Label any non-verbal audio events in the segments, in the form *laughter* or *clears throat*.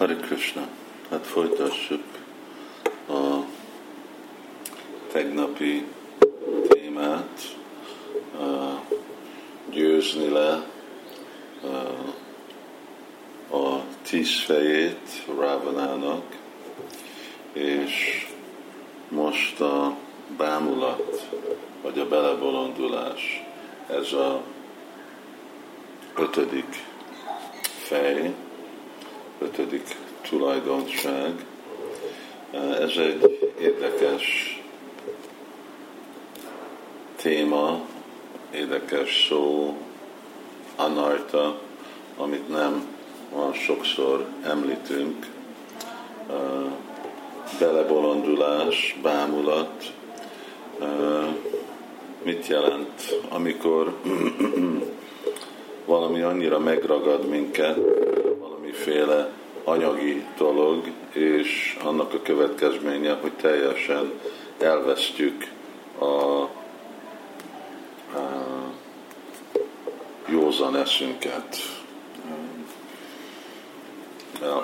Hare Krishna. Hát folytassuk a tegnapi témát, győzni le a tíz fejét Rávanának, és most a bámulat, vagy a belebolondulás, ez a ötödik fej, ötödik tulajdonság. Ez egy érdekes téma, érdekes szó, anarta, amit nem van sokszor említünk, belebolondulás, bámulat, mit jelent, amikor *clears throat* valami annyira megragad minket, valamiféle anyagi dolog, és annak a következménye, hogy teljesen elvesztjük a, a józan eszünket.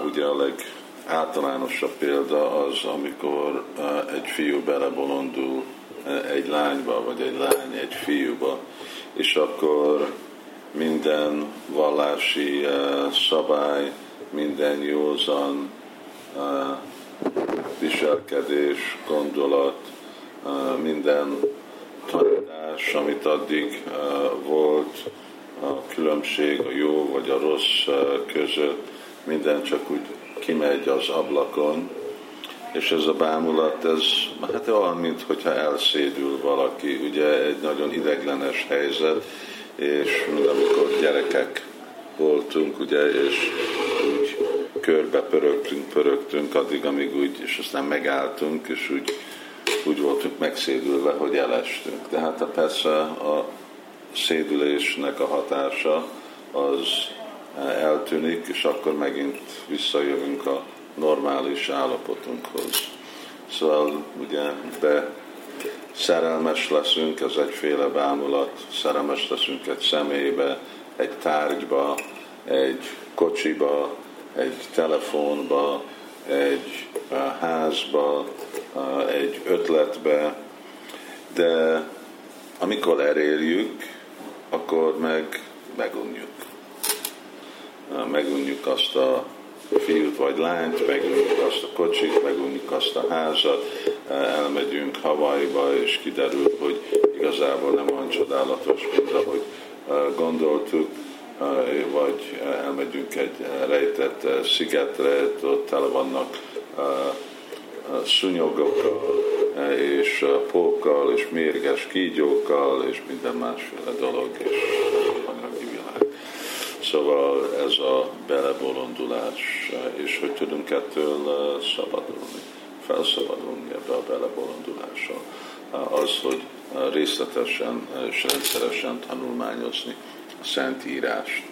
Ugye a legáltalánosabb példa az, amikor egy fiú belebolondul egy lányba, vagy egy lány egy fiúba, és akkor minden vallási szabály, minden józan viselkedés, gondolat, minden tanítás, amit addig volt, a különbség a jó vagy a rossz között, minden csak úgy kimegy az ablakon, és ez a bámulat, ez hát olyan, mint hogyha elszédül valaki, ugye egy nagyon ideglenes helyzet, és amikor gyerekek voltunk, ugye, és úgy körbe pörögtünk, pörögtünk, addig, amíg úgy, és aztán megálltunk, és úgy, úgy voltunk megszédülve, hogy elestünk. De hát persze a szédülésnek a hatása az eltűnik, és akkor megint visszajövünk a normális állapotunkhoz. Szóval ugye de szerelmes leszünk, ez egyféle bámulat, szerelmes leszünk egy személybe, egy tárgyba, egy kocsiba, egy telefonba, egy házba, egy ötletbe, de amikor elérjük, akkor meg megunjuk. Megunjuk azt a fiút vagy lányt, megunjuk azt a kocsit, megunjuk azt a házat, elmegyünk Havajba, és kiderül, hogy igazából nem olyan csodálatos, mint ahogy gondoltuk, vagy elmegyünk egy rejtett szigetre, ott tele vannak szunyogokkal, és pókkal, és mérges kígyókkal, és minden másféle dolog, és. Szóval ez a belebolondulás, és hogy tudunk ettől szabadulni, felszabadulni ebbe a belebolondulással, az, hogy részletesen és rendszeresen tanulmányozni a Szentírást,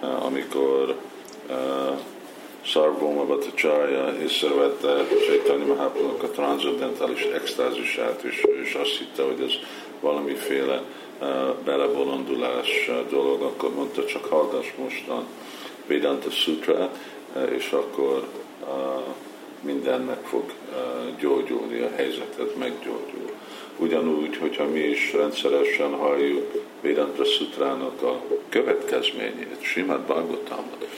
amikor Sarvoma Bhattacharya észrevette Chaitanya Mahaprabhu a transzendentális extázisát, és, és azt hitte, hogy ez valamiféle belebolondulás dolog, akkor mondta, csak hallgass mostan Vedanta Sutra, és akkor minden meg fog gyógyulni, a helyzetet meggyógyul. Ugyanúgy, hogyha mi is rendszeresen halljuk Vedanta Sutrának a következményét, Simad Bhagavatamot,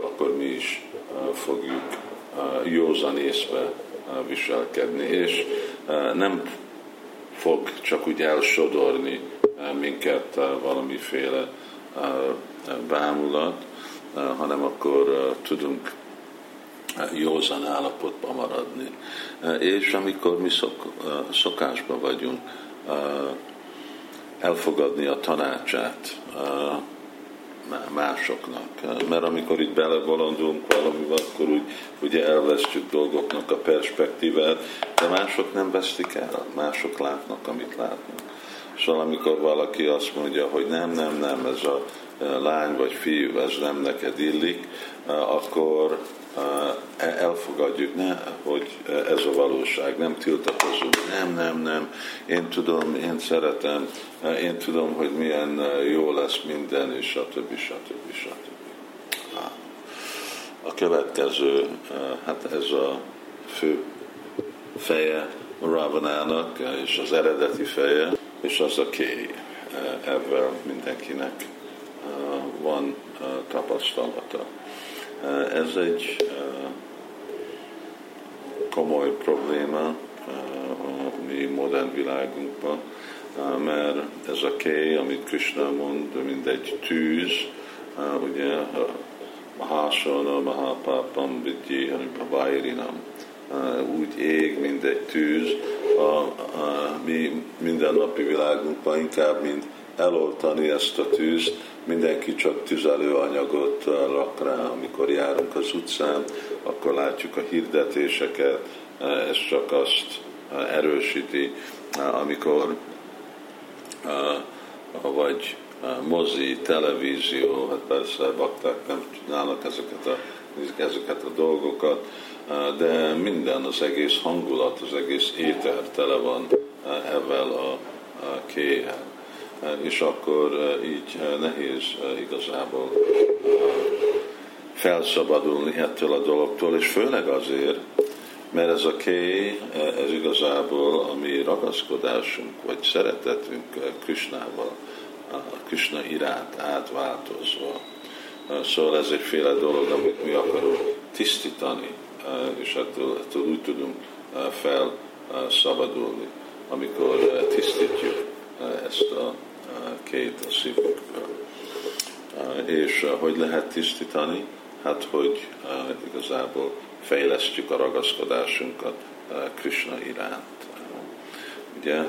akkor mi is fogjuk józan észbe viselkedni, és nem fog csak úgy elsodorni minket valamiféle bámulat, hanem akkor tudunk józan állapotban maradni. És amikor mi szok, szokásban vagyunk, elfogadni a tanácsát másoknak. Mert amikor itt belebolondulunk valamivel, akkor úgy ugye elvesztjük dolgoknak a perspektívát, de mások nem vesztik el, mások látnak, amit látnak. Szóval amikor valaki azt mondja, hogy nem, nem, nem, ez a lány vagy fiú, ez nem neked illik, akkor elfogadjuk, ne, hogy ez a valóság, nem tiltakozunk, nem, nem, nem, én tudom, én szeretem, én tudom, hogy milyen jó lesz minden, és stb. stb. stb. a következő, hát ez a fő feje Ravanának, és az eredeti feje, és az a kéj. Ebben mindenkinek van tapasztalata. Ez egy komoly probléma a mi modern világunkban, mert ez a kéj, amit Krishna mond, mint egy tűz, ugye Mahasana, Mahapapam, Vidyi, Vairinam, úgy ég, mint egy tűz, a, a mi mindennapi világunkban inkább, mint eloltani ezt a tűzt, mindenki csak tüzelőanyagot rak rá, amikor járunk az utcán, akkor látjuk a hirdetéseket, ez csak azt erősíti, amikor vagy mozi, televízió, hát persze bakták nem tudnának ezeket a, ezeket a dolgokat, de minden, az egész hangulat, az egész éter tele van ezzel a, a kéjel. És akkor így nehéz igazából felszabadulni ettől a dologtól, és főleg azért, mert ez a ké, ez igazából a mi ragaszkodásunk, vagy szeretetünk Krisnával, Krishna iránt átváltozva. Szóval ez egyféle dolog, amit mi akarunk tisztítani, és ettől, ettől úgy tudunk felszabadulni, amikor tisztítjuk ezt a két a szívünkből. És hogy lehet tisztítani? Hát, hogy igazából fejlesztjük a ragaszkodásunkat Krishna iránt. Ugye,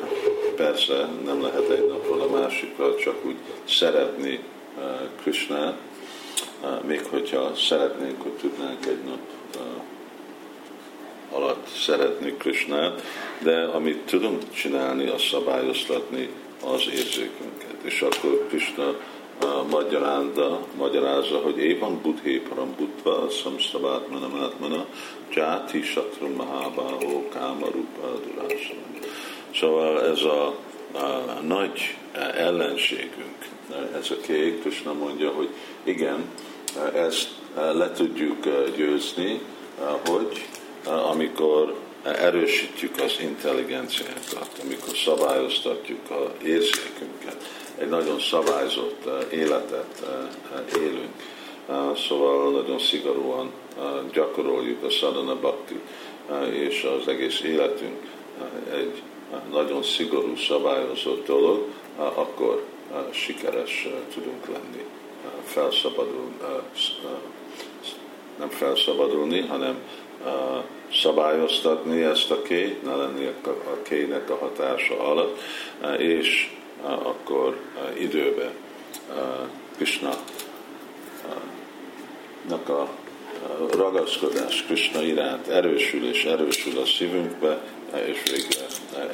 persze nem lehet egy napról a másikra csak úgy szeretni Krishnát, még hogyha szeretnénk, hogy tudnánk egy nap alatt szeretni Krishnát, de amit tudunk csinálni, az szabályoztatni az érzékünket. És akkor Krishna magyarázza, magyarázza, hogy évan buddhé param buddha, samstabátmana mátmana, játi satrum mahábáhó kámarupa durásana. Szóval ez a, a nagy ellenségünk, ez a kék, Krishna mondja, hogy igen, ezt le tudjuk győzni, hogy amikor erősítjük az intelligenciánkat, amikor szabályoztatjuk az érzékünket, egy nagyon szabályzott életet élünk. Szóval nagyon szigorúan gyakoroljuk a sadhana bhakti, és az egész életünk egy nagyon szigorú, szabályozott dolog, akkor sikeres tudunk lenni, felszabadul, nem felszabadulni, hanem szabályoztatni ezt a két, ne lenni a kének a hatása alatt, és akkor időben Krishna a ragaszkodás Krishna iránt erősül és erősül a szívünkbe, és végre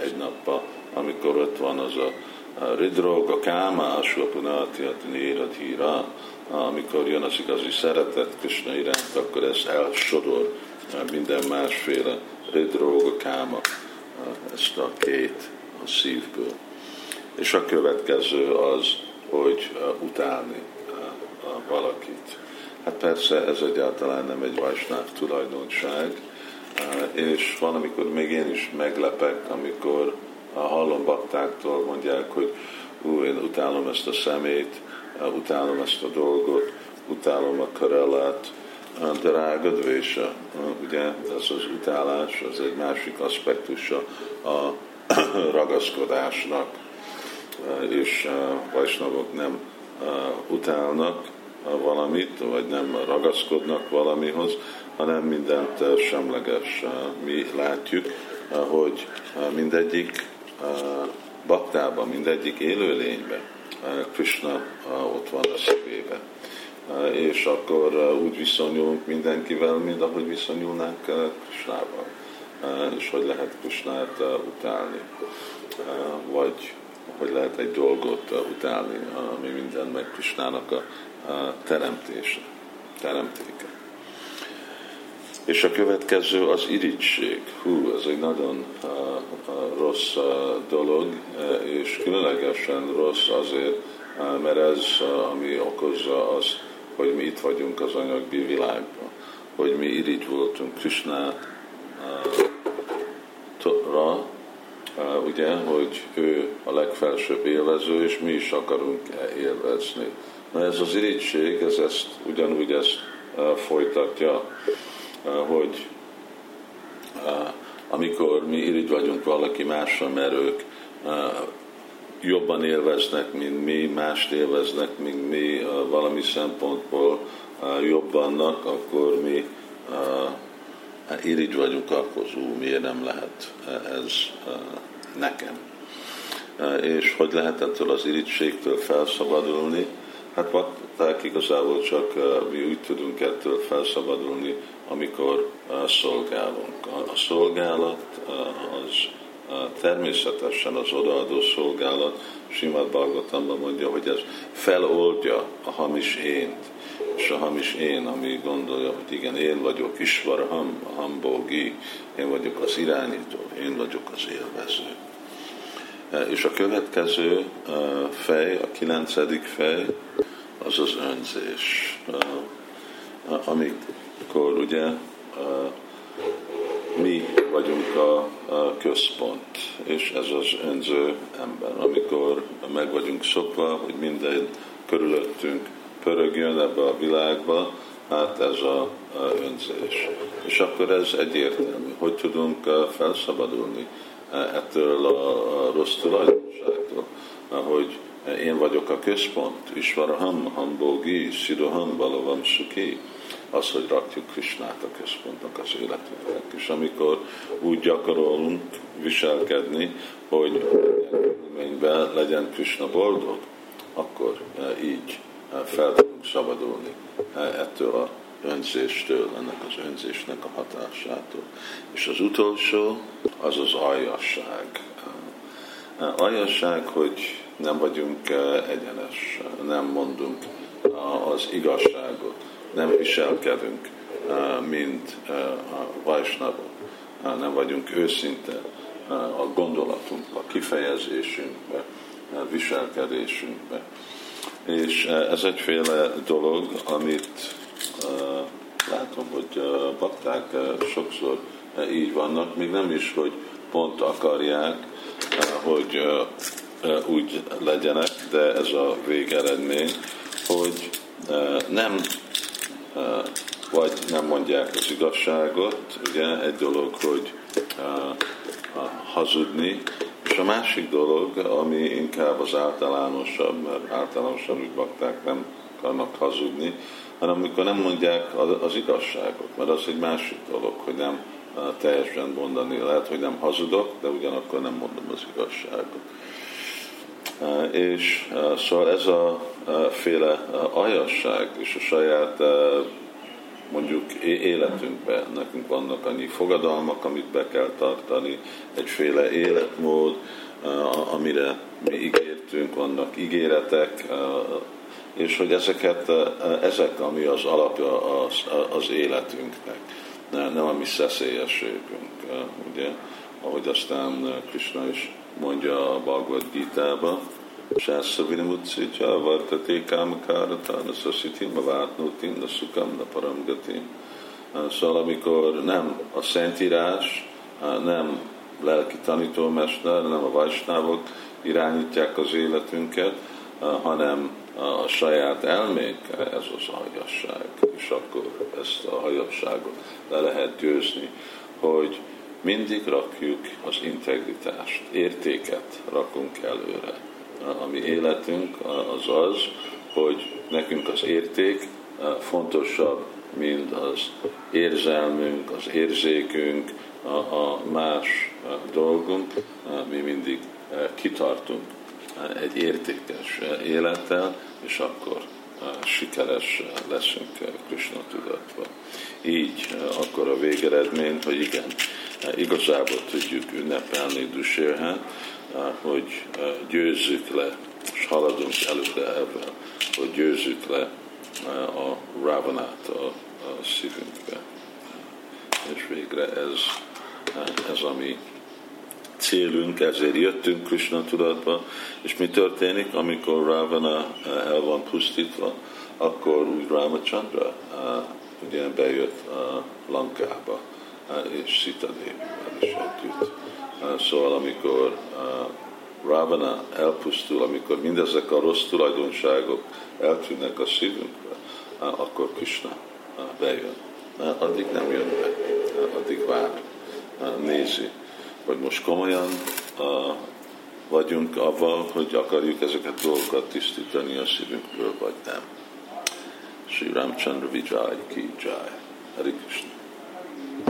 egy nappa, amikor ott van az a ridrog, a káma, a suapunati, a híra, amikor jön az igazi szeretet Krishna iránt, akkor ez elsodor minden másféle ridrog, a káma, ezt a két a szívből. És a következő az, hogy utálni valakit. Hát persze ez egyáltalán nem egy vajsnáv tulajdonság, és van, amikor még én is meglepek, amikor hallom baktáktól, mondják, hogy ú, én utálom ezt a szemét, utálom ezt a dolgot, utálom a karellát, drága dvése. Ugye ez az utálás, az egy másik aspektusa a *clears throat* ragaszkodásnak, és vajsnavok nem utálnak valamit, vagy nem ragaszkodnak valamihoz, hanem mindent semleges. Mi látjuk, hogy mindegyik baktában, mindegyik élőlényben Krishna ott van a szívébe. És akkor úgy viszonyulunk mindenkivel, mint ahogy viszonyulnánk Krishnával. És hogy lehet Krishnát utálni. Vagy hogy lehet egy dolgot utálni, ami minden meg Krishnának a teremtése, teremtéke. És a következő az irigység. Hú, ez egy nagyon uh, rossz uh, dolog, és különlegesen rossz azért, mert ez, ami okozza az, hogy mi itt vagyunk az anyagi világban. hogy mi irigy voltunk Krishna ra, ugye, hogy ő a legfelsőbb élvező, és mi is akarunk élvezni. Na ez az irigység, ez ezt, ugyanúgy ezt folytatja, hogy amikor mi irigy vagyunk valaki másra, mert ők jobban élveznek, mint mi, mást élveznek, mint mi, valami szempontból jobb vannak, akkor mi irigy vagyunk, akkor ú, miért nem lehet ez nekem. És hogy lehet ettől az irigységtől felszabadulni? Hát bakták igazából csak mi úgy tudunk ettől felszabadulni, amikor szolgálunk. A szolgálat az természetesen az odaadó szolgálat, Simad Bhagavatamban mondja, hogy ez feloldja a hamis ént, és a hamis én, ami gondolja, hogy igen, én vagyok Isvarham, a Hambogi, én vagyok az irányító, én vagyok az élvező. És a következő fej, a kilencedik fej, az az önzés. Amikor ugye mi vagyunk a, a központ, és ez az önző ember. Amikor meg vagyunk szokva, hogy minden körülöttünk pörögjön ebbe a világba, hát ez a, a önzés. És akkor ez egyértelmű. Hogy tudunk felszabadulni ettől a, a rossz tulajdonságtól, hogy én vagyok a központ, Isvaraham, Hambogi, Siroham, Balavam, Suki az, hogy rakjuk Krisnát a központnak az életünknek. És amikor úgy gyakorolunk viselkedni, hogy körülményben legyen Krishna boldog, akkor e, így e, fel tudunk szabadulni e, ettől a önzéstől, ennek az önzésnek a hatásától. És az utolsó, az az aljasság. Aljasság, hogy nem vagyunk egyenes, nem mondunk az igazságot. Nem viselkedünk, mint a vajsnavok, nem vagyunk őszinte a gondolatunkba, kifejezésünkbe, viselkedésünkbe. És ez egyféle dolog, amit látom, hogy bakták sokszor így vannak, még nem is, hogy pont akarják, hogy úgy legyenek, de ez a végeredmény, hogy nem vagy nem mondják az igazságot, ugye egy dolog, hogy hazudni, és a másik dolog, ami inkább az általánosabb, mert általánosan úgy bakták nem akarnak hazudni, hanem amikor nem mondják az igazságot, mert az egy másik dolog, hogy nem teljesen mondani lehet, hogy nem hazudok, de ugyanakkor nem mondom az igazságot. És szóval ez a féle aljasság és a saját mondjuk életünkben. Nekünk vannak annyi fogadalmak, amit be kell tartani, egyféle életmód, amire mi ígértünk, vannak ígéretek, és hogy ezeket, ezek, ami az alapja az, az életünknek, nem a mi szeszélyességünk, ugye, ahogy aztán Krishna is mondja a Bhagavad Gita-ba, Sászra Vinamutszitja, Vartate Kámakárata, Naszasitim, a Vátnótim, a Szukam, a Paramgatim. Szóval amikor nem a Szentírás, nem lelki tanítómester, nem a vajsnávok irányítják az életünket, hanem a saját elménk, ez az hajasság. És akkor ezt a hajasságot le lehet győzni, hogy mindig rakjuk az integritást, értéket rakunk előre. A mi életünk az az, hogy nekünk az érték fontosabb, mint az érzelmünk, az érzékünk, a, más dolgunk, mi mindig kitartunk egy értékes élettel, és akkor sikeres leszünk Krishna tudatban. Így akkor a végeredmény, hogy igen, igazából tudjuk ünnepelni Dusérhát, hogy győzzük le, és haladunk előre ebben, hogy győzzük le a Ravanát a, a szívünkbe. És végre ez, ez a mi célunk, ezért jöttünk Krishna tudatba, és mi történik, amikor Ravana el van pusztítva, akkor úgy Ramachandra ugye bejött a Lankába, és Szitadé is együtt. Szóval amikor Ravana elpusztul, amikor mindezek a rossz tulajdonságok eltűnnek a szívünkbe, akkor Krishna bejön. Addig nem jön be, addig vár, nézi, hogy most komolyan vagyunk avval, hogy akarjuk ezeket dolgokat tisztítani a szívünkből, vagy nem. Sri Ramchandra Vijay ki Jai. Hari Krishna.